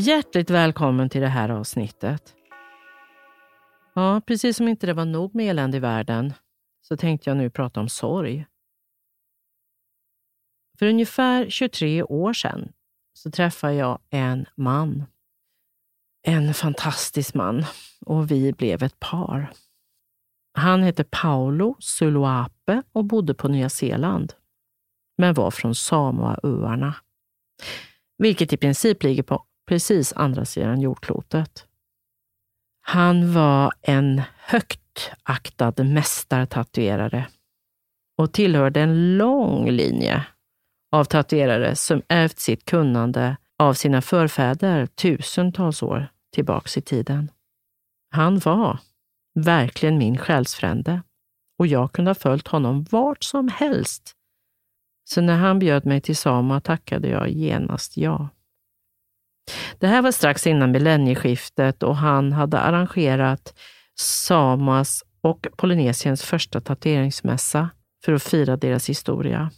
Hjärtligt välkommen till det här avsnittet. Ja, precis som inte det var nog med elände i världen så tänkte jag nu prata om sorg. För ungefär 23 år sedan så träffade jag en man. En fantastisk man och vi blev ett par. Han hette Paolo Suluape och bodde på Nya Zeeland, men var från Samoaöarna, vilket i princip ligger på precis andra sidan jordklotet. Han var en högt aktad mästartatuerare och tillhörde en lång linje av tatuerare som ärvt sitt kunnande av sina förfäder tusentals år tillbaks i tiden. Han var verkligen min själsfrände och jag kunde ha följt honom vart som helst. Så när han bjöd mig till Sama tackade jag genast ja. Det här var strax innan millennieskiftet och han hade arrangerat Samas och Polynesiens första tatueringsmässa för att fira deras historia.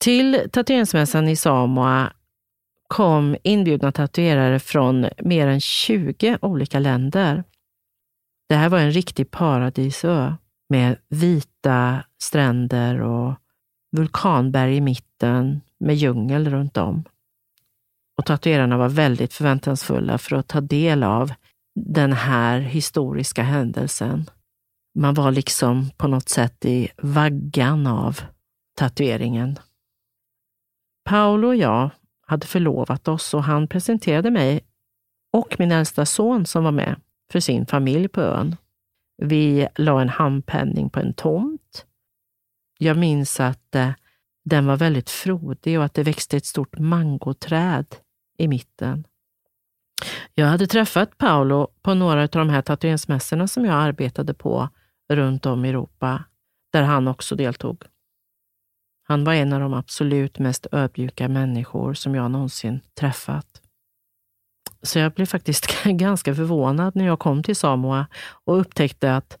Till tatueringsmässan i Samoa kom inbjudna tatuerare från mer än 20 olika länder. Det här var en riktig paradisö med vita stränder och vulkanberg i mitten med djungel runt om. Och tatuerarna var väldigt förväntansfulla för att ta del av den här historiska händelsen. Man var liksom på något sätt i vaggan av tatueringen. Paolo och jag hade förlovat oss och han presenterade mig och min äldsta son som var med för sin familj på ön. Vi la en handpenning på en tomt. Jag minns att eh, den var väldigt frodig och att det växte ett stort mangoträd i mitten. Jag hade träffat Paolo på några av de här tatueringsmässorna som jag arbetade på runt om i Europa, där han också deltog. Han var en av de absolut mest ödmjuka människor som jag någonsin träffat. Så jag blev faktiskt ganska förvånad när jag kom till Samoa och upptäckte att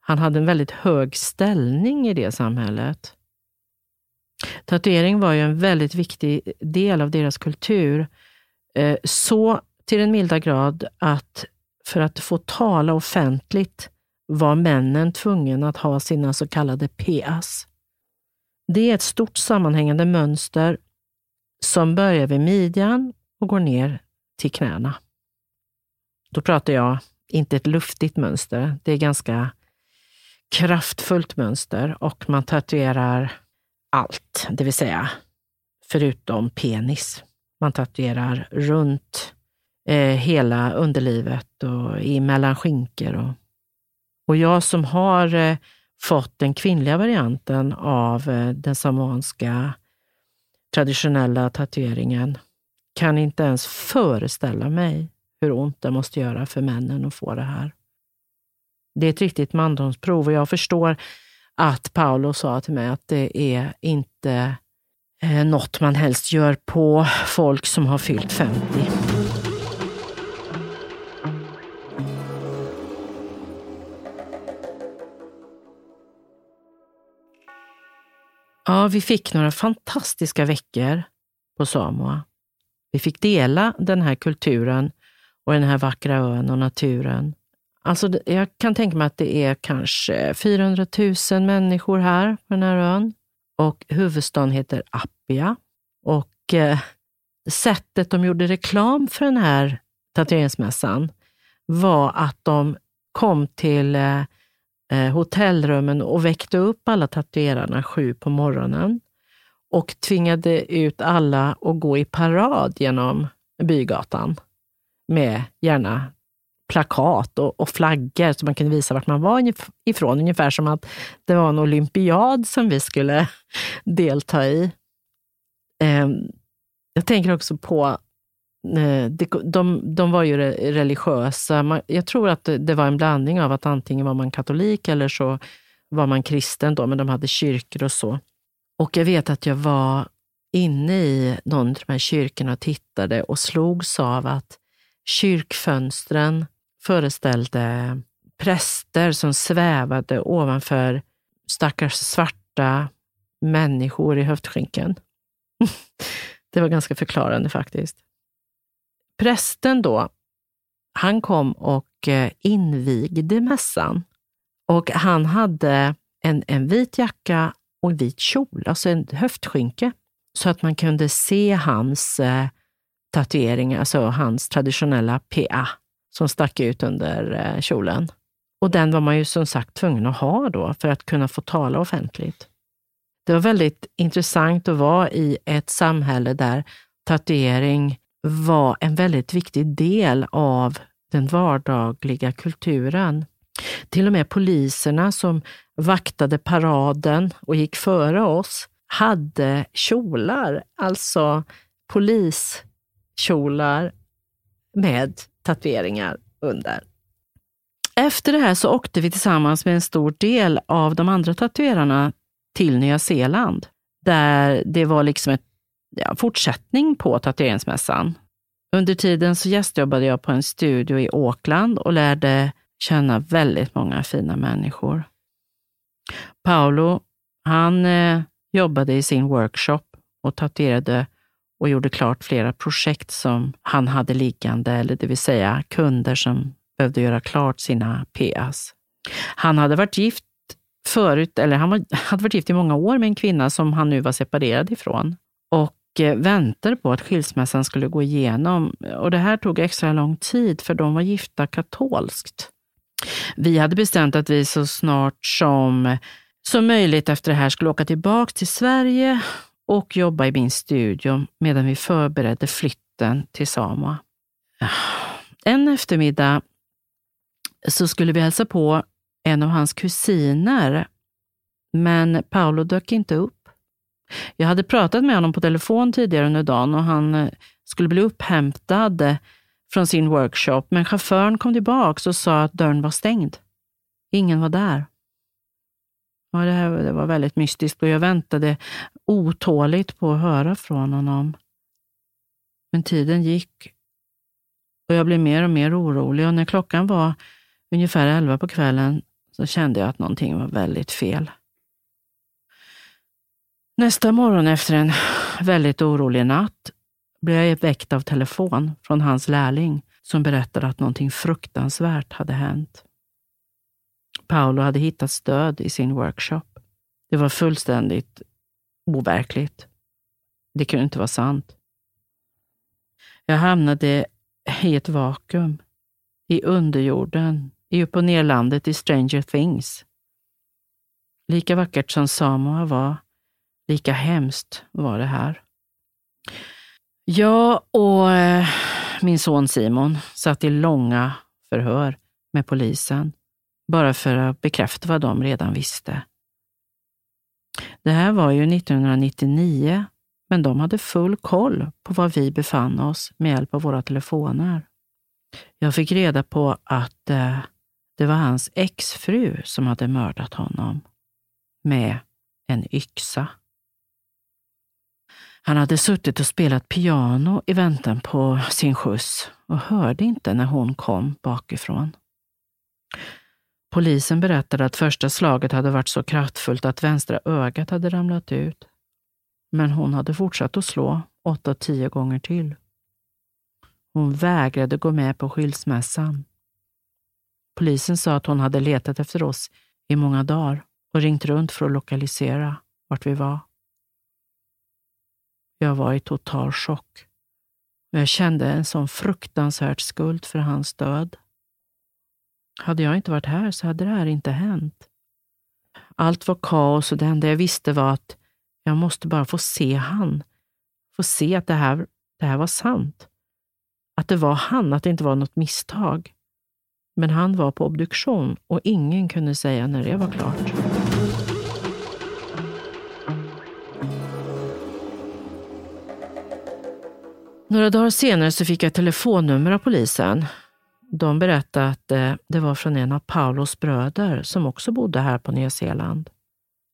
han hade en väldigt hög ställning i det samhället. Tatuering var ju en väldigt viktig del av deras kultur. Eh, så till den milda grad att för att få tala offentligt var männen tvungna att ha sina så kallade PAs. Det är ett stort sammanhängande mönster som börjar vid midjan och går ner till knäna. Då pratar jag inte ett luftigt mönster. Det är ganska kraftfullt mönster och man tatuerar allt, det vill säga förutom penis. Man tatuerar runt eh, hela underlivet och i mellan skinkor. Och, och jag som har eh, fått den kvinnliga varianten av eh, den samanska traditionella tatueringen kan inte ens föreställa mig hur ont det måste göra för männen att få det här. Det är ett riktigt mandomsprov och jag förstår att Paolo sa till mig att det är inte eh, något man helst gör på folk som har fyllt 50. Ja, vi fick några fantastiska veckor på Samoa. Vi fick dela den här kulturen och den här vackra ön och naturen. Alltså, jag kan tänka mig att det är kanske 400 000 människor här på den här ön. Och huvudstaden heter Appia. Och eh, sättet de gjorde reklam för den här tatueringsmässan var att de kom till eh, eh, hotellrummen och väckte upp alla tatuerarna sju på morgonen och tvingade ut alla att gå i parad genom bygatan med gärna plakat och, och flaggor så man kunde visa vart man var ifrån. Ungefär som att det var en olympiad som vi skulle delta i. Eh, jag tänker också på Eh, de, de var ju religiösa. Jag tror att det var en blandning av att antingen var man katolik eller så var man kristen, då, men de hade kyrkor och så. Och jag vet att jag var inne i någon av de här kyrkorna och tittade och slogs av att kyrkfönstren föreställde präster som svävade ovanför stackars svarta människor i höftskinken. det var ganska förklarande faktiskt. prästen då, han kom och eh, invigde mässan. Och han hade en, en vit jacka och en vit kjol, alltså en höftskynke, så att man kunde se hans eh, tatueringar, alltså hans traditionella PA som stack ut under eh, kjolen. Och den var man ju som sagt tvungen att ha då för att kunna få tala offentligt. Det var väldigt intressant att vara i ett samhälle där tatuering var en väldigt viktig del av den vardagliga kulturen. Till och med poliserna som vaktade paraden och gick före oss hade kjolar, alltså poliskjolar med tatueringar under. Efter det här så åkte vi tillsammans med en stor del av de andra tatuerarna till Nya Zeeland, där det var liksom en ja, fortsättning på tatueringsmässan. Under tiden så gästjobbade jag på en studio i Auckland och lärde känna väldigt många fina människor. Paolo, han eh, jobbade i sin workshop och tatuerade och gjorde klart flera projekt som han hade liggande, eller det vill säga kunder som behövde göra klart sina PAs. Han hade varit gift förut, eller han var, hade varit gift i många år med en kvinna som han nu var separerad ifrån och eh, väntade på att skilsmässan skulle gå igenom. Och det här tog extra lång tid för de var gifta katolskt. Vi hade bestämt att vi så snart som, som möjligt efter det här skulle åka tillbaka till Sverige och jobba i min studio medan vi förberedde flytten till Samoa. En eftermiddag så skulle vi hälsa på en av hans kusiner, men Paolo dök inte upp. Jag hade pratat med honom på telefon tidigare under dagen och han eh, skulle bli upphämtad eh, från sin workshop, men chauffören kom tillbaka och sa att dörren var stängd. Ingen var där. Ja, det, här, det var väldigt mystiskt och jag väntade otåligt på att höra från honom. Men tiden gick och jag blev mer och mer orolig och när klockan var ungefär elva på kvällen så kände jag att någonting var väldigt fel. Nästa morgon efter en väldigt orolig natt blev jag väckt av telefon från hans lärling som berättade att någonting fruktansvärt hade hänt. Paolo hade hittat död i sin workshop. Det var fullständigt overkligt. Det kunde inte vara sant. Jag hamnade i ett vakuum, i underjorden, i upp och nerlandet i Stranger Things. Lika vackert som Samoa var, lika hemskt var det här. Jag och eh, min son Simon satt i långa förhör med polisen, bara för att bekräfta vad de redan visste. Det här var ju 1999, men de hade full koll på var vi befann oss med hjälp av våra telefoner. Jag fick reda på att eh, det var hans exfru som hade mördat honom med en yxa. Han hade suttit och spelat piano i väntan på sin skjuts och hörde inte när hon kom bakifrån. Polisen berättade att första slaget hade varit så kraftfullt att vänstra ögat hade ramlat ut. Men hon hade fortsatt att slå åtta, tio gånger till. Hon vägrade gå med på skilsmässan. Polisen sa att hon hade letat efter oss i många dagar och ringt runt för att lokalisera vart vi var. Jag var i total chock jag kände en sån fruktansvärd skuld för hans död. Hade jag inte varit här så hade det här inte hänt. Allt var kaos och det enda jag visste var att jag måste bara få se han. Få se att det här, det här var sant. Att det var han, att det inte var något misstag. Men han var på obduktion och ingen kunde säga när det var klart. Några dagar senare så fick jag ett telefonnummer av polisen. De berättade att eh, det var från en av Paulos bröder som också bodde här på Nya Zeeland.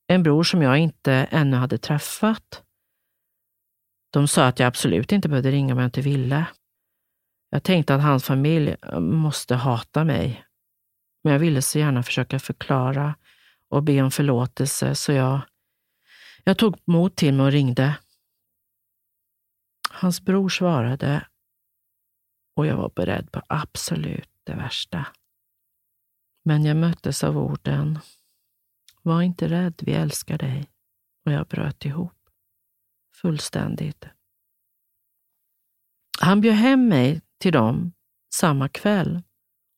En bror som jag inte ännu hade träffat. De sa att jag absolut inte behövde ringa om jag inte ville. Jag tänkte att hans familj eh, måste hata mig. Men jag ville så gärna försöka förklara och be om förlåtelse, så jag, jag tog mod till mig och ringde. Hans bror svarade och jag var beredd på absolut det värsta. Men jag möttes av orden, var inte rädd, vi älskar dig. Och jag bröt ihop. Fullständigt. Han bjöd hem mig till dem samma kväll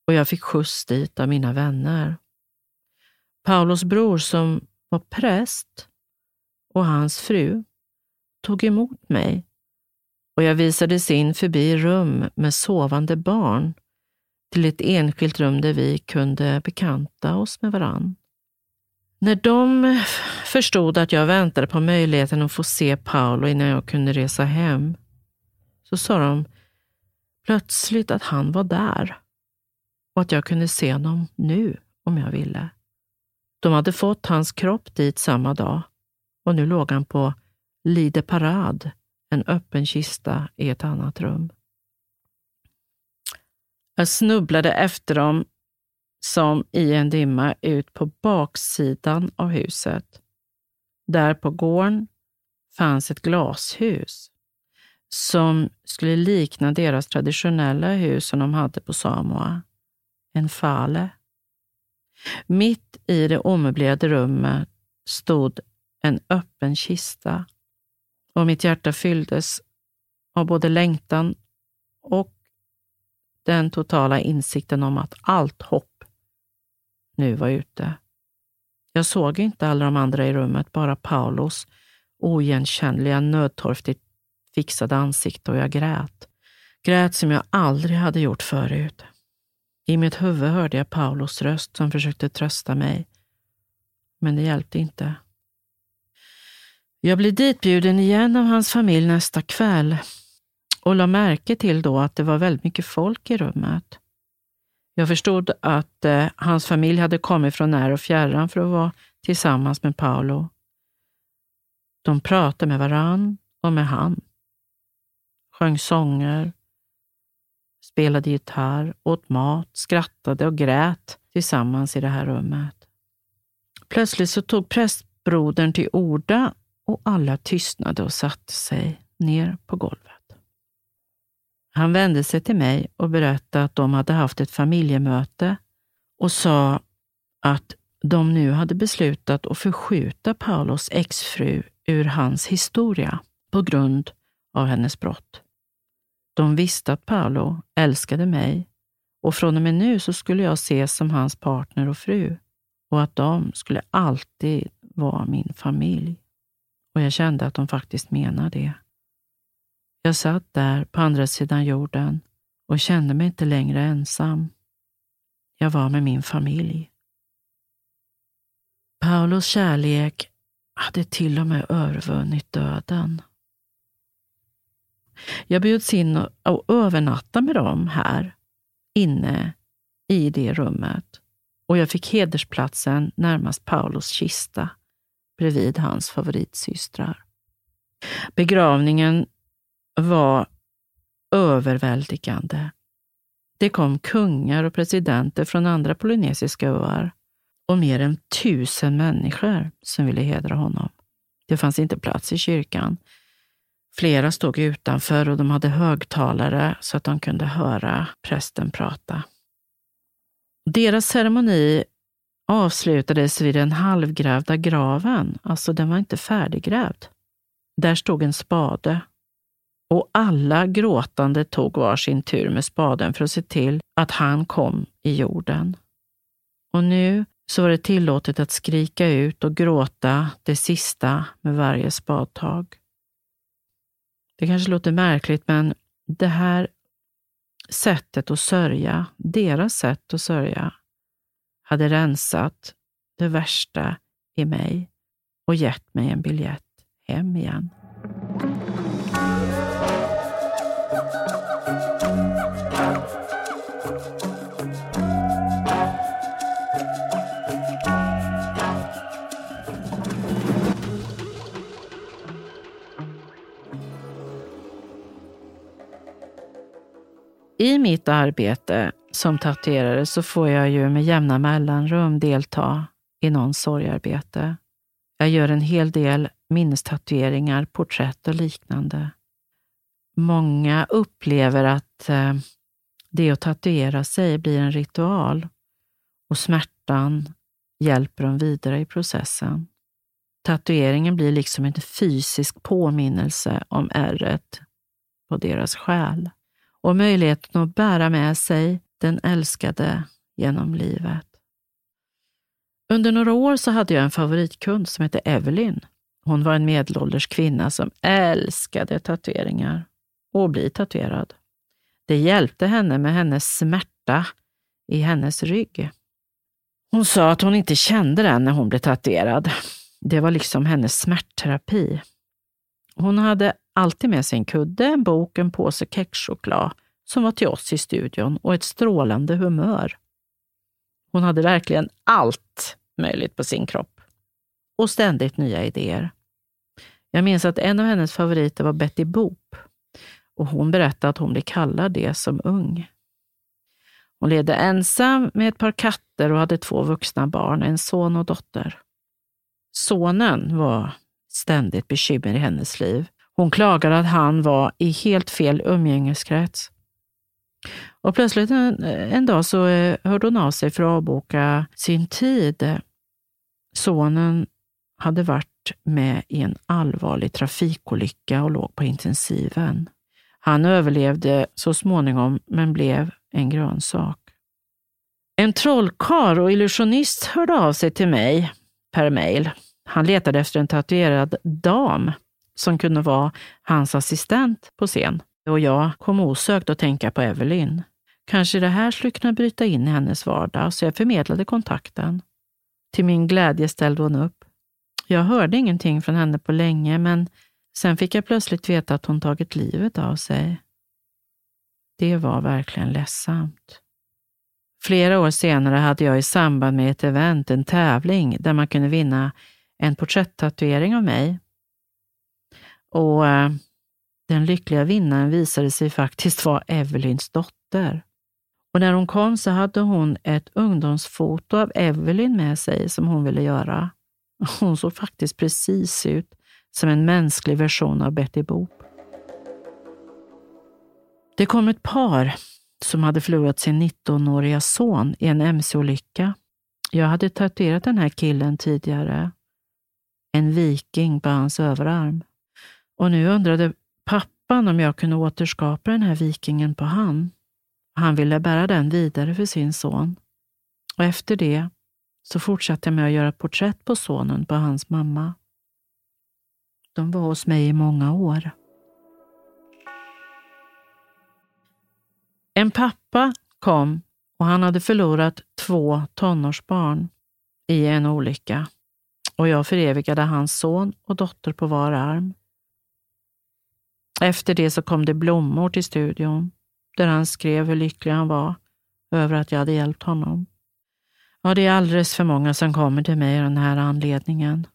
och jag fick skjuts dit av mina vänner. Paulos bror som var präst och hans fru tog emot mig och jag visades in förbi rum med sovande barn till ett enskilt rum där vi kunde bekanta oss med varann. När de förstod att jag väntade på möjligheten att få se Paolo innan jag kunde resa hem, så sa de plötsligt att han var där och att jag kunde se honom nu om jag ville. De hade fått hans kropp dit samma dag och nu låg han på Lide parade en öppen kista i ett annat rum. Jag snubblade efter dem som i en dimma ut på baksidan av huset. Där på gården fanns ett glashus som skulle likna deras traditionella hus som de hade på Samoa. En fale. Mitt i det omöblerade rummet stod en öppen kista och mitt hjärta fylldes av både längtan och den totala insikten om att allt hopp nu var ute. Jag såg inte alla de andra i rummet, bara Paulos oigenkännliga, nödtorftigt fixade ansikte och jag grät. Grät som jag aldrig hade gjort förut. I mitt huvud hörde jag Paulos röst som försökte trösta mig. Men det hjälpte inte. Jag blev ditbjuden igen av hans familj nästa kväll och la märke till då att det var väldigt mycket folk i rummet. Jag förstod att eh, hans familj hade kommit från när och fjärran för att vara tillsammans med Paolo. De pratade med varann och med han. Sjöng sånger, spelade gitarr, åt mat, skrattade och grät tillsammans i det här rummet. Plötsligt så tog prästbrodern till orda och alla tystnade och satte sig ner på golvet. Han vände sig till mig och berättade att de hade haft ett familjemöte och sa att de nu hade beslutat att förskjuta Paulos exfru ur hans historia på grund av hennes brott. De visste att Paolo älskade mig och från och med nu så skulle jag ses som hans partner och fru och att de skulle alltid vara min familj. Och jag kände att de faktiskt menade det. Jag satt där på andra sidan jorden och kände mig inte längre ensam. Jag var med min familj. Paulos kärlek hade till och med övervunnit döden. Jag bjöds in och övernatta med dem här inne i det rummet och jag fick hedersplatsen närmast Paulos kista bredvid hans favoritsystrar. Begravningen var överväldigande. Det kom kungar och presidenter från andra polynesiska öar och mer än tusen människor som ville hedra honom. Det fanns inte plats i kyrkan. Flera stod utanför och de hade högtalare så att de kunde höra prästen prata. Deras ceremoni avslutades vid den halvgrävda graven, alltså den var inte färdiggrävd. Där stod en spade och alla gråtande tog var sin tur med spaden för att se till att han kom i jorden. Och nu så var det tillåtet att skrika ut och gråta det sista med varje spadtag. Det kanske låter märkligt, men det här sättet att sörja, deras sätt att sörja, hade rensat det värsta i mig och gett mig en biljett hem igen. I mitt arbete som tatuerare så får jag ju med jämna mellanrum delta i någon sorgarbete. Jag gör en hel del minnestatueringar, porträtt och liknande. Många upplever att eh, Det att tatuera sig blir en ritual och smärtan hjälper dem vidare i processen. Tatueringen blir liksom en fysisk påminnelse om ärret på deras själ och möjligheten att bära med sig den älskade genom livet. Under några år så hade jag en favoritkund som hette Evelyn. Hon var en medelålders kvinna som älskade tatueringar och bli tatuerad. Det hjälpte henne med hennes smärta i hennes rygg. Hon sa att hon inte kände den när hon blev tatuerad. Det var liksom hennes smärtterapi. Hon hade alltid med sig en kudde, en bok, en påse kexchoklad som var till oss i studion och ett strålande humör. Hon hade verkligen allt möjligt på sin kropp och ständigt nya idéer. Jag minns att en av hennes favoriter var Betty Boop och hon berättade att hon blev kallad det som ung. Hon levde ensam med ett par katter och hade två vuxna barn, en son och dotter. Sonen var ständigt bekymmer i hennes liv. Hon klagade att han var i helt fel umgängeskrets. Och plötsligt en, en dag så eh, hörde hon av sig för att avboka sin tid. Sonen hade varit med i en allvarlig trafikolycka och låg på intensiven. Han överlevde så småningom, men blev en grönsak. En trollkarl och illusionist hörde av sig till mig per mail. Han letade efter en tatuerad dam som kunde vara hans assistent på scen. Och jag kom osökt att tänka på Evelyn. Kanske det här skulle kunna bryta in i hennes vardag, så jag förmedlade kontakten. Till min glädje ställde hon upp. Jag hörde ingenting från henne på länge, men sen fick jag plötsligt veta att hon tagit livet av sig. Det var verkligen ledsamt. Flera år senare hade jag i samband med ett event en tävling där man kunde vinna en porträtttatuering av mig. Och eh, den lyckliga vinnaren visade sig faktiskt vara Evelyns dotter. Och när hon kom så hade hon ett ungdomsfoto av Evelyn med sig som hon ville göra. Hon såg faktiskt precis ut som en mänsklig version av Betty Boop. Det kom ett par som hade förlorat sin 19-åriga son i en mc-olycka. Jag hade tatuerat den här killen tidigare. En viking på hans överarm. Och nu undrade pappan om jag kunde återskapa den här vikingen på hand. Han ville bära den vidare för sin son. Och efter det så fortsatte jag med att göra ett porträtt på sonen på hans mamma. De var hos mig i många år. En pappa kom och han hade förlorat två tonårsbarn i en olycka och jag förevigade hans son och dotter på var arm. Efter det så kom det blommor till studion där han skrev hur lycklig han var över att jag hade hjälpt honom. Ja, det är alldeles för många som kommer till mig av den här anledningen.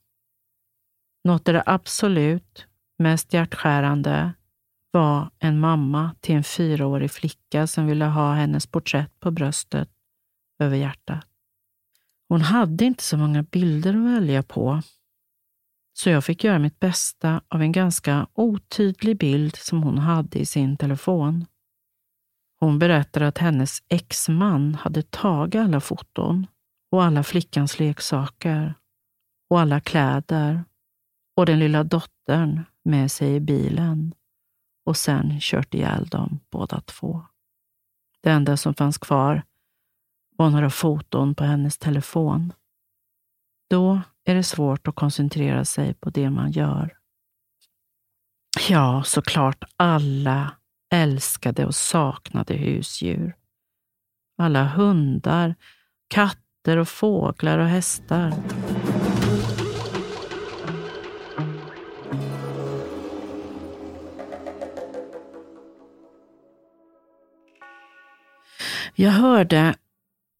Något av det absolut mest hjärtskärande var en mamma till en fyraårig flicka som ville ha hennes porträtt på bröstet över hjärtat. Hon hade inte så många bilder att välja på, så jag fick göra mitt bästa av en ganska otydlig bild som hon hade i sin telefon. Hon berättade att hennes exman hade tagit alla foton och alla flickans leksaker och alla kläder och den lilla dottern med sig i bilen och sen kört ihjäl dem båda två. Det enda som fanns kvar var några foton på hennes telefon. Då är det svårt att koncentrera sig på det man gör. Ja, såklart alla älskade och saknade husdjur. Alla hundar, katter och fåglar och hästar. Jag hörde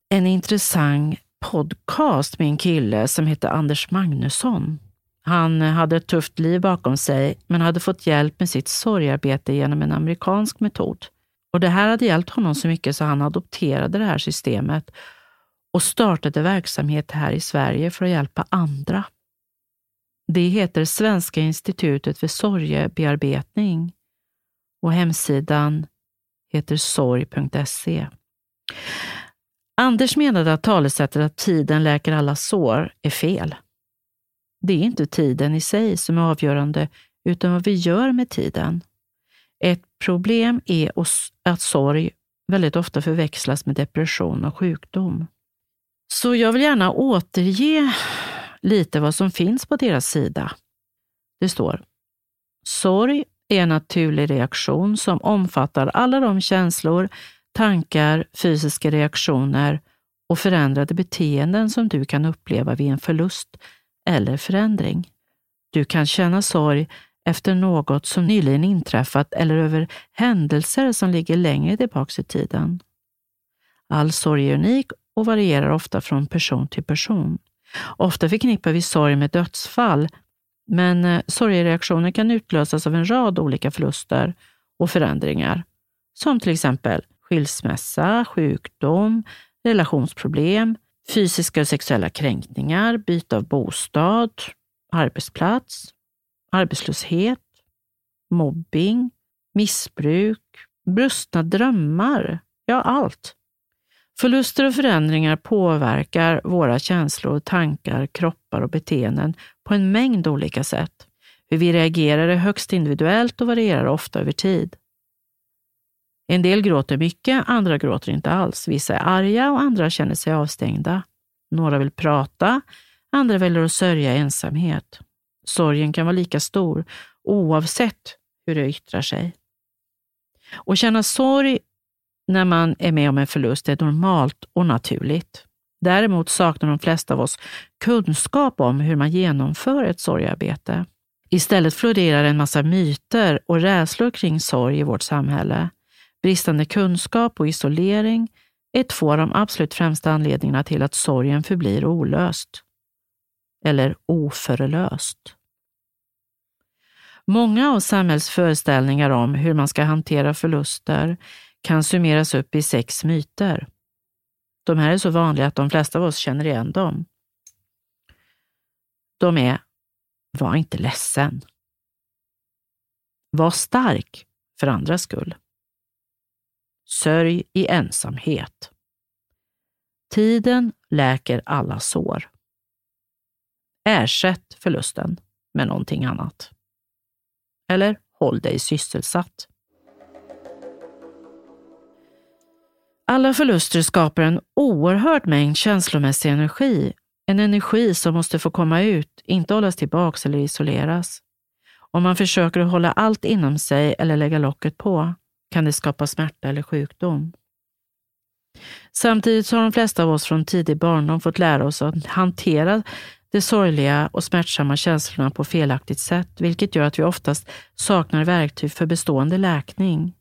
en intressant podcast med en kille som hette Anders Magnusson. Han hade ett tufft liv bakom sig, men hade fått hjälp med sitt sorgarbete genom en amerikansk metod. Och Det här hade hjälpt honom så mycket så han adopterade det här systemet och startade verksamhet här i Sverige för att hjälpa andra. Det heter Svenska institutet för sorgebearbetning och hemsidan heter sorg.se. Anders menade att talesättet att tiden läker alla sår är fel. Det är inte tiden i sig som är avgörande, utan vad vi gör med tiden. Ett problem är att sorg väldigt ofta förväxlas med depression och sjukdom. Så jag vill gärna återge lite vad som finns på deras sida. Det står Sorg är en naturlig reaktion som omfattar alla de känslor, tankar, fysiska reaktioner och förändrade beteenden som du kan uppleva vid en förlust eller förändring. Du kan känna sorg efter något som nyligen inträffat eller över händelser som ligger längre tillbaka i tiden. All sorg är unik och varierar ofta från person till person. Ofta förknippar vi sorg med dödsfall, men eh, sorgereaktioner kan utlösas av en rad olika förluster och förändringar, som till exempel skilsmässa, sjukdom, relationsproblem, fysiska och sexuella kränkningar, byte av bostad, arbetsplats, arbetslöshet, mobbing, missbruk, brustna drömmar, ja allt. Förluster och förändringar påverkar våra känslor, tankar, kroppar och beteenden på en mängd olika sätt. Hur vi reagerar är högst individuellt och varierar ofta över tid. En del gråter mycket, andra gråter inte alls. Vissa är arga och andra känner sig avstängda. Några vill prata, andra väljer att sörja ensamhet. Sorgen kan vara lika stor oavsett hur det yttrar sig. Att känna sorg när man är med om en förlust är normalt och naturligt. Däremot saknar de flesta av oss kunskap om hur man genomför ett sorgarbete. Istället florerar en massa myter och rädslor kring sorg i vårt samhälle. Bristande kunskap och isolering är två av de absolut främsta anledningarna till att sorgen förblir olöst. Eller oförlöst. Många av samhällets föreställningar om hur man ska hantera förluster kan summeras upp i sex myter. De här är så vanliga att de flesta av oss känner igen dem. De är Var inte ledsen. Var stark för andras skull. Sörj i ensamhet. Tiden läker alla sår. Ersätt förlusten med någonting annat. Eller håll dig sysselsatt. Alla förluster skapar en oerhörd mängd känslomässig energi. En energi som måste få komma ut, inte hållas tillbaks eller isoleras. Om man försöker att hålla allt inom sig eller lägga locket på kan det skapa smärta eller sjukdom. Samtidigt har de flesta av oss från tidig barndom fått lära oss att hantera de sorgliga och smärtsamma känslorna på felaktigt sätt, vilket gör att vi oftast saknar verktyg för bestående läkning.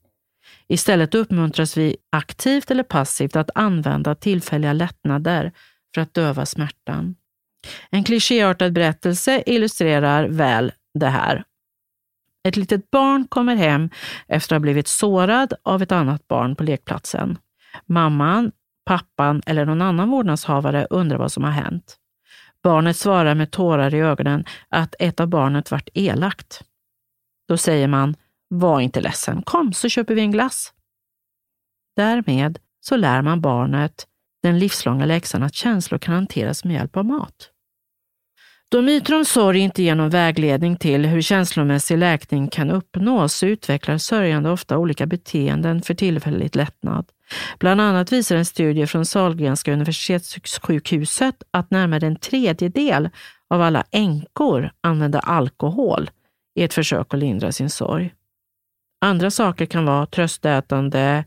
Istället uppmuntras vi aktivt eller passivt att använda tillfälliga lättnader för att döva smärtan. En klichéartad berättelse illustrerar väl det här. Ett litet barn kommer hem efter att ha blivit sårad av ett annat barn på lekplatsen. Mamman, pappan eller någon annan vårdnadshavare undrar vad som har hänt. Barnet svarar med tårar i ögonen att ett av barnet varit elakt. Då säger man, var inte ledsen, kom så köper vi en glass. Därmed så lär man barnet den livslånga läxan att känslor kan hanteras med hjälp av mat. Då myter om sorg inte ger någon vägledning till hur känslomässig läkning kan uppnås utvecklar sörjande ofta olika beteenden för tillfällig lättnad. Bland annat visar en studie från Sahlgrenska universitetssjukhuset att närmare en tredjedel av alla änkor använder alkohol i ett försök att lindra sin sorg. Andra saker kan vara tröstätande,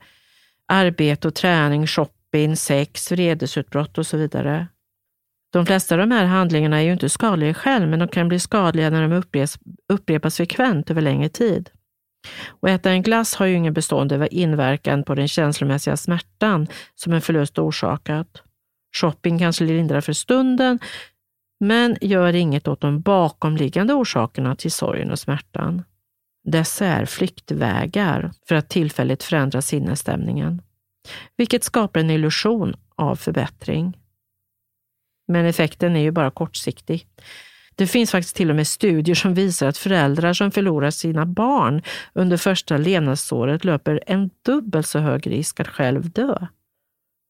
arbete och träning, shopping, sex, vredesutbrott och så vidare. De flesta av de här handlingarna är ju inte skadliga själv, men de kan bli skadliga när de upprepas, upprepas frekvent över längre tid. Och äta en glass har ju ingen bestående inverkan på den känslomässiga smärtan som en förlust orsakat. Shopping kanske lindrar för stunden, men gör inget åt de bakomliggande orsakerna till sorgen och smärtan. Dessa är flyktvägar för att tillfälligt förändra sinnesstämningen, vilket skapar en illusion av förbättring. Men effekten är ju bara kortsiktig. Det finns faktiskt till och med studier som visar att föräldrar som förlorar sina barn under första levnadsåret löper en dubbelt så hög risk att själv dö.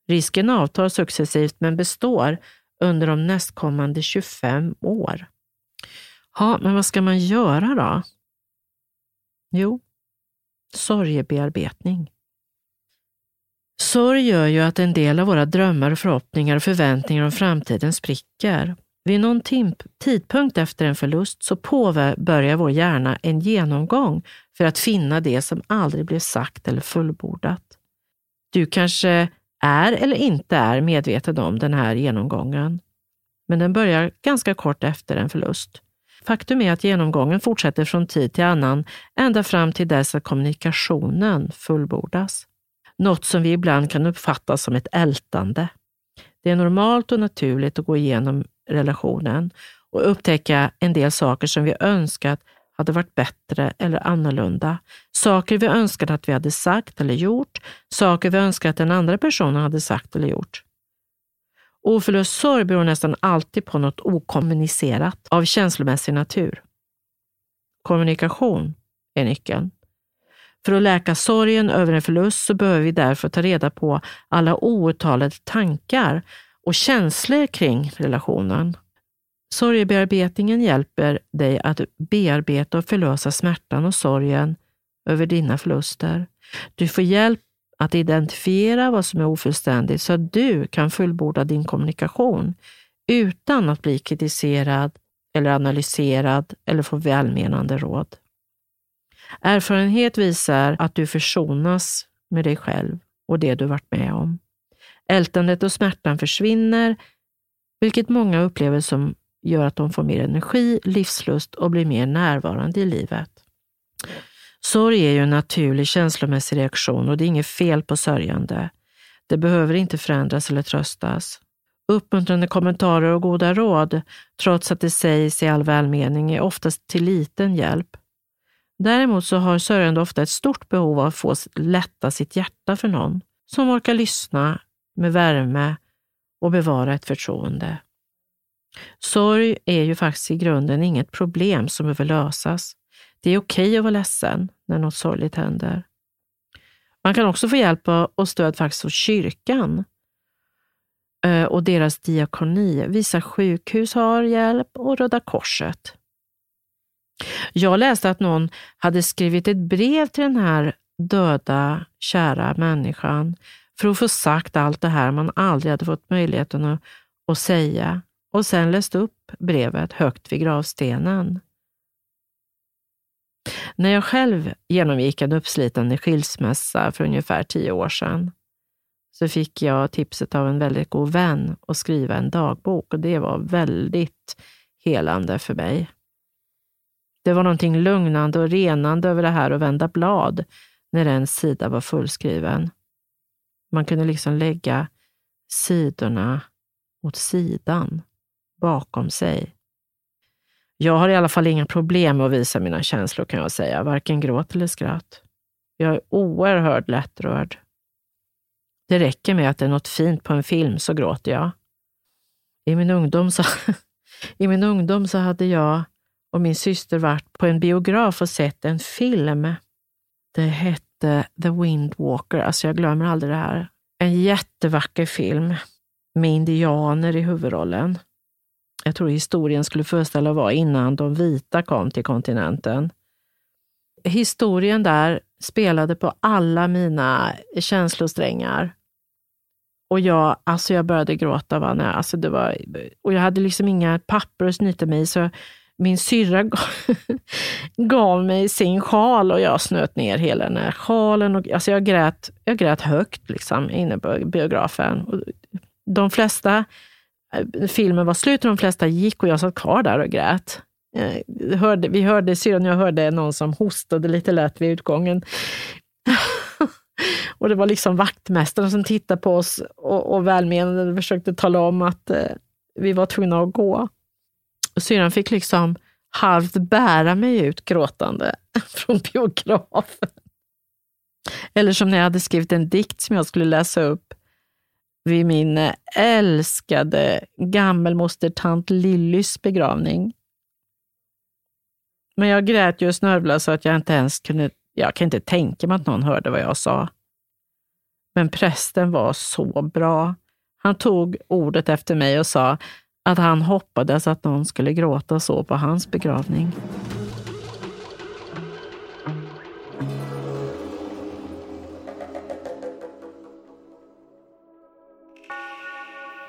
Risken avtar successivt men består under de nästkommande 25 år. Ja, men vad ska man göra då? Jo, sorgebearbetning. Sorg gör ju att en del av våra drömmar, förhoppningar och förväntningar om framtiden spricker. Vid någon tidpunkt efter en förlust så påbörjar vår hjärna en genomgång för att finna det som aldrig blev sagt eller fullbordat. Du kanske är eller inte är medveten om den här genomgången, men den börjar ganska kort efter en förlust. Faktum är att genomgången fortsätter från tid till annan ända fram till dess att kommunikationen fullbordas. Något som vi ibland kan uppfatta som ett ältande. Det är normalt och naturligt att gå igenom relationen och upptäcka en del saker som vi önskat hade varit bättre eller annorlunda. Saker vi önskade att vi hade sagt eller gjort, saker vi önskade att den andra personen hade sagt eller gjort. Oförlöst sorg beror nästan alltid på något okommunicerat av känslomässig natur. Kommunikation är nyckeln. För att läka sorgen över en förlust så behöver vi därför ta reda på alla outtalade tankar och känslor kring relationen. Sorgebearbetningen hjälper dig att bearbeta och förlösa smärtan och sorgen över dina förluster. Du får hjälp att identifiera vad som är ofullständigt så att du kan fullborda din kommunikation utan att bli kritiserad eller analyserad eller få välmenande råd. Erfarenhet visar att du försonas med dig själv och det du varit med om. Ältandet och smärtan försvinner, vilket många upplever som gör att de får mer energi, livslust och blir mer närvarande i livet. Sorg är ju en naturlig känslomässig reaktion och det är inget fel på sörjande. Det behöver inte förändras eller tröstas. Uppmuntrande kommentarer och goda råd, trots att det sägs i all välmening, är oftast till liten hjälp. Däremot så har sörjande ofta ett stort behov av att få lätta sitt hjärta för någon som orkar lyssna med värme och bevara ett förtroende. Sorg är ju faktiskt i grunden inget problem som behöver lösas. Det är okej att vara ledsen när något sorgligt händer. Man kan också få hjälp och stöd faktiskt hos kyrkan eh, och deras diakoni. Vissa sjukhus har hjälp och Röda Korset. Jag läste att någon hade skrivit ett brev till den här döda, kära människan för att få sagt allt det här man aldrig hade fått möjligheten att, att säga och sen läst upp brevet högt vid gravstenen. När jag själv genomgick en uppslitande skilsmässa för ungefär tio år sedan så fick jag tipset av en väldigt god vän att skriva en dagbok och det var väldigt helande för mig. Det var någonting lugnande och renande över det här att vända blad när en sida var fullskriven. Man kunde liksom lägga sidorna åt sidan, bakom sig. Jag har i alla fall inga problem med att visa mina känslor kan jag säga, varken gråt eller skratt. Jag är oerhört lättrörd. Det räcker med att det är något fint på en film så gråter jag. I min ungdom så, i min ungdom så hade jag och min syster varit på en biograf och sett en film. Det hette The Windwalker, alltså jag glömmer aldrig det här. En jättevacker film med indianer i huvudrollen. Jag tror historien skulle föreställa vara innan de vita kom till kontinenten. Historien där spelade på alla mina känslosträngar. Och jag, alltså jag började gråta. Va? Nej, alltså det var, och jag hade liksom inga papper att snyta mig så min syrra gav mig sin sjal och jag snöt ner hela den här sjalen. Och, alltså jag, grät, jag grät högt liksom, inne på biografen. Och de flesta, eh, filmen var slut och de flesta gick och jag satt kvar där och grät. Eh, hörde, vi hörde, syrran och jag hörde någon som hostade lite lätt vid utgången. och det var liksom vaktmästaren som tittade på oss och, och välmenande försökte tala om att eh, vi var tvungna att gå. Och syrran fick liksom halvt bära mig ut gråtande från biografen. Eller som när jag hade skrivit en dikt som jag skulle läsa upp vid min eh, älskade gammelmoster tant Lillys begravning. Men jag grät ju snörvlade så att jag inte ens kunde, jag kan inte tänka mig att någon hörde vad jag sa. Men prästen var så bra. Han tog ordet efter mig och sa att han hoppades att någon skulle gråta så på hans begravning.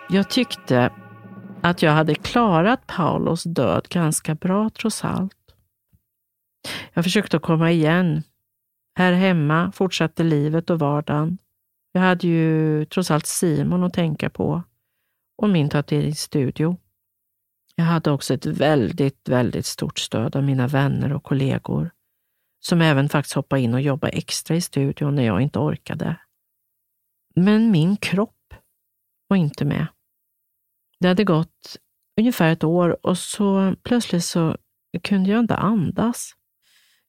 Jag tyckte att jag hade klarat Paulos död ganska bra trots allt. Jag försökte komma igen. Här hemma fortsatte livet och vardagen. Jag hade ju trots allt Simon att tänka på och min tatueringsstudio. Jag hade också ett väldigt, väldigt stort stöd av mina vänner och kollegor som även faktiskt hoppade in och jobbade extra i studion när jag inte orkade. Men min kropp var inte med. Det hade gått ungefär ett år och så plötsligt så kunde jag inte andas.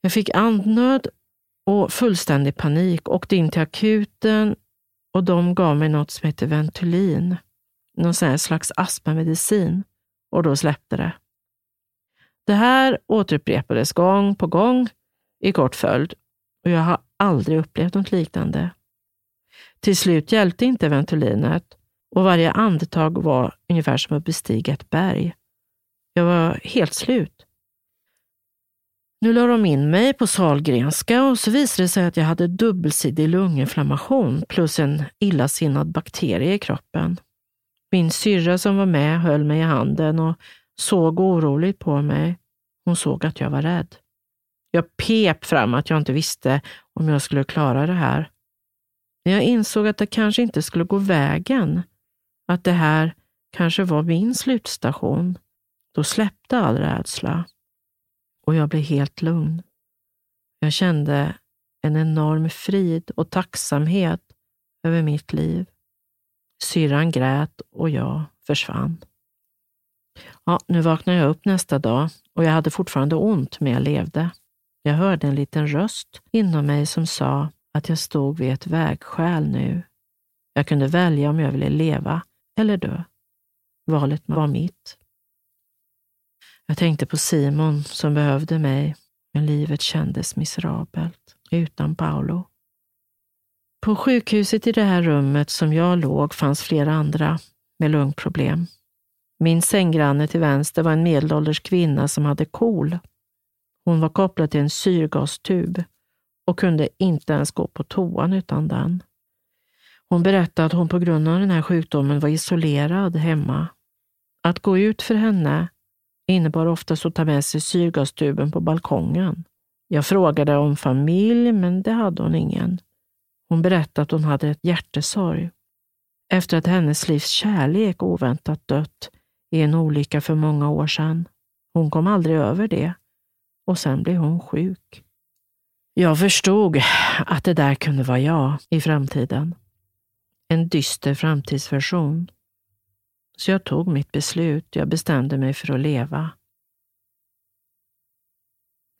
Jag fick andnöd och fullständig panik. Åkte in till akuten och de gav mig något som heter Ventolin. Någon sån slags astmamedicin. Och då släppte det. Det här återupprepades gång på gång i kort följd och jag har aldrig upplevt något liknande. Till slut hjälpte inte Ventolinet och varje andetag var ungefär som att bestiga ett berg. Jag var helt slut. Nu la de in mig på Salgrenska och så visade det sig att jag hade dubbelsidig lunginflammation plus en illasinnad bakterie i kroppen. Min syrra som var med höll mig i handen och såg oroligt på mig. Hon såg att jag var rädd. Jag pep fram att jag inte visste om jag skulle klara det här. När jag insåg att det kanske inte skulle gå vägen. Att det här kanske var min slutstation. Då släppte all rädsla och jag blev helt lugn. Jag kände en enorm frid och tacksamhet över mitt liv. Syrran grät och jag försvann. Ja, nu vaknade jag upp nästa dag och jag hade fortfarande ont, men jag levde. Jag hörde en liten röst inom mig som sa att jag stod vid ett vägskäl nu. Jag kunde välja om jag ville leva eller dö. Valet var mitt. Jag tänkte på Simon som behövde mig, men livet kändes miserabelt utan Paolo. På sjukhuset i det här rummet som jag låg fanns flera andra med lungproblem. Min sänggranne till vänster var en medelålders kvinna som hade KOL. Hon var kopplad till en syrgastub och kunde inte ens gå på toan utan den. Hon berättade att hon på grund av den här sjukdomen var isolerad hemma. Att gå ut för henne innebar oftast att ta med sig syrgastuben på balkongen. Jag frågade om familj, men det hade hon ingen. Hon berättade att hon hade ett hjärtesorg efter att hennes livs kärlek oväntat dött i en olycka för många år sedan. Hon kom aldrig över det och sen blev hon sjuk. Jag förstod att det där kunde vara jag i framtiden. En dyster framtidsversion. Så jag tog mitt beslut. Jag bestämde mig för att leva.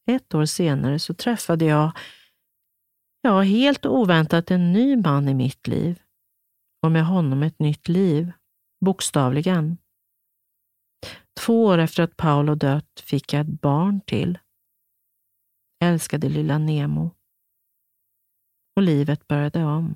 Ett år senare så träffade jag, ja, helt oväntat en ny man i mitt liv. Och med honom ett nytt liv, bokstavligen. Två år efter att Paolo dött fick jag ett barn till. älskade lilla Nemo. Och livet började om.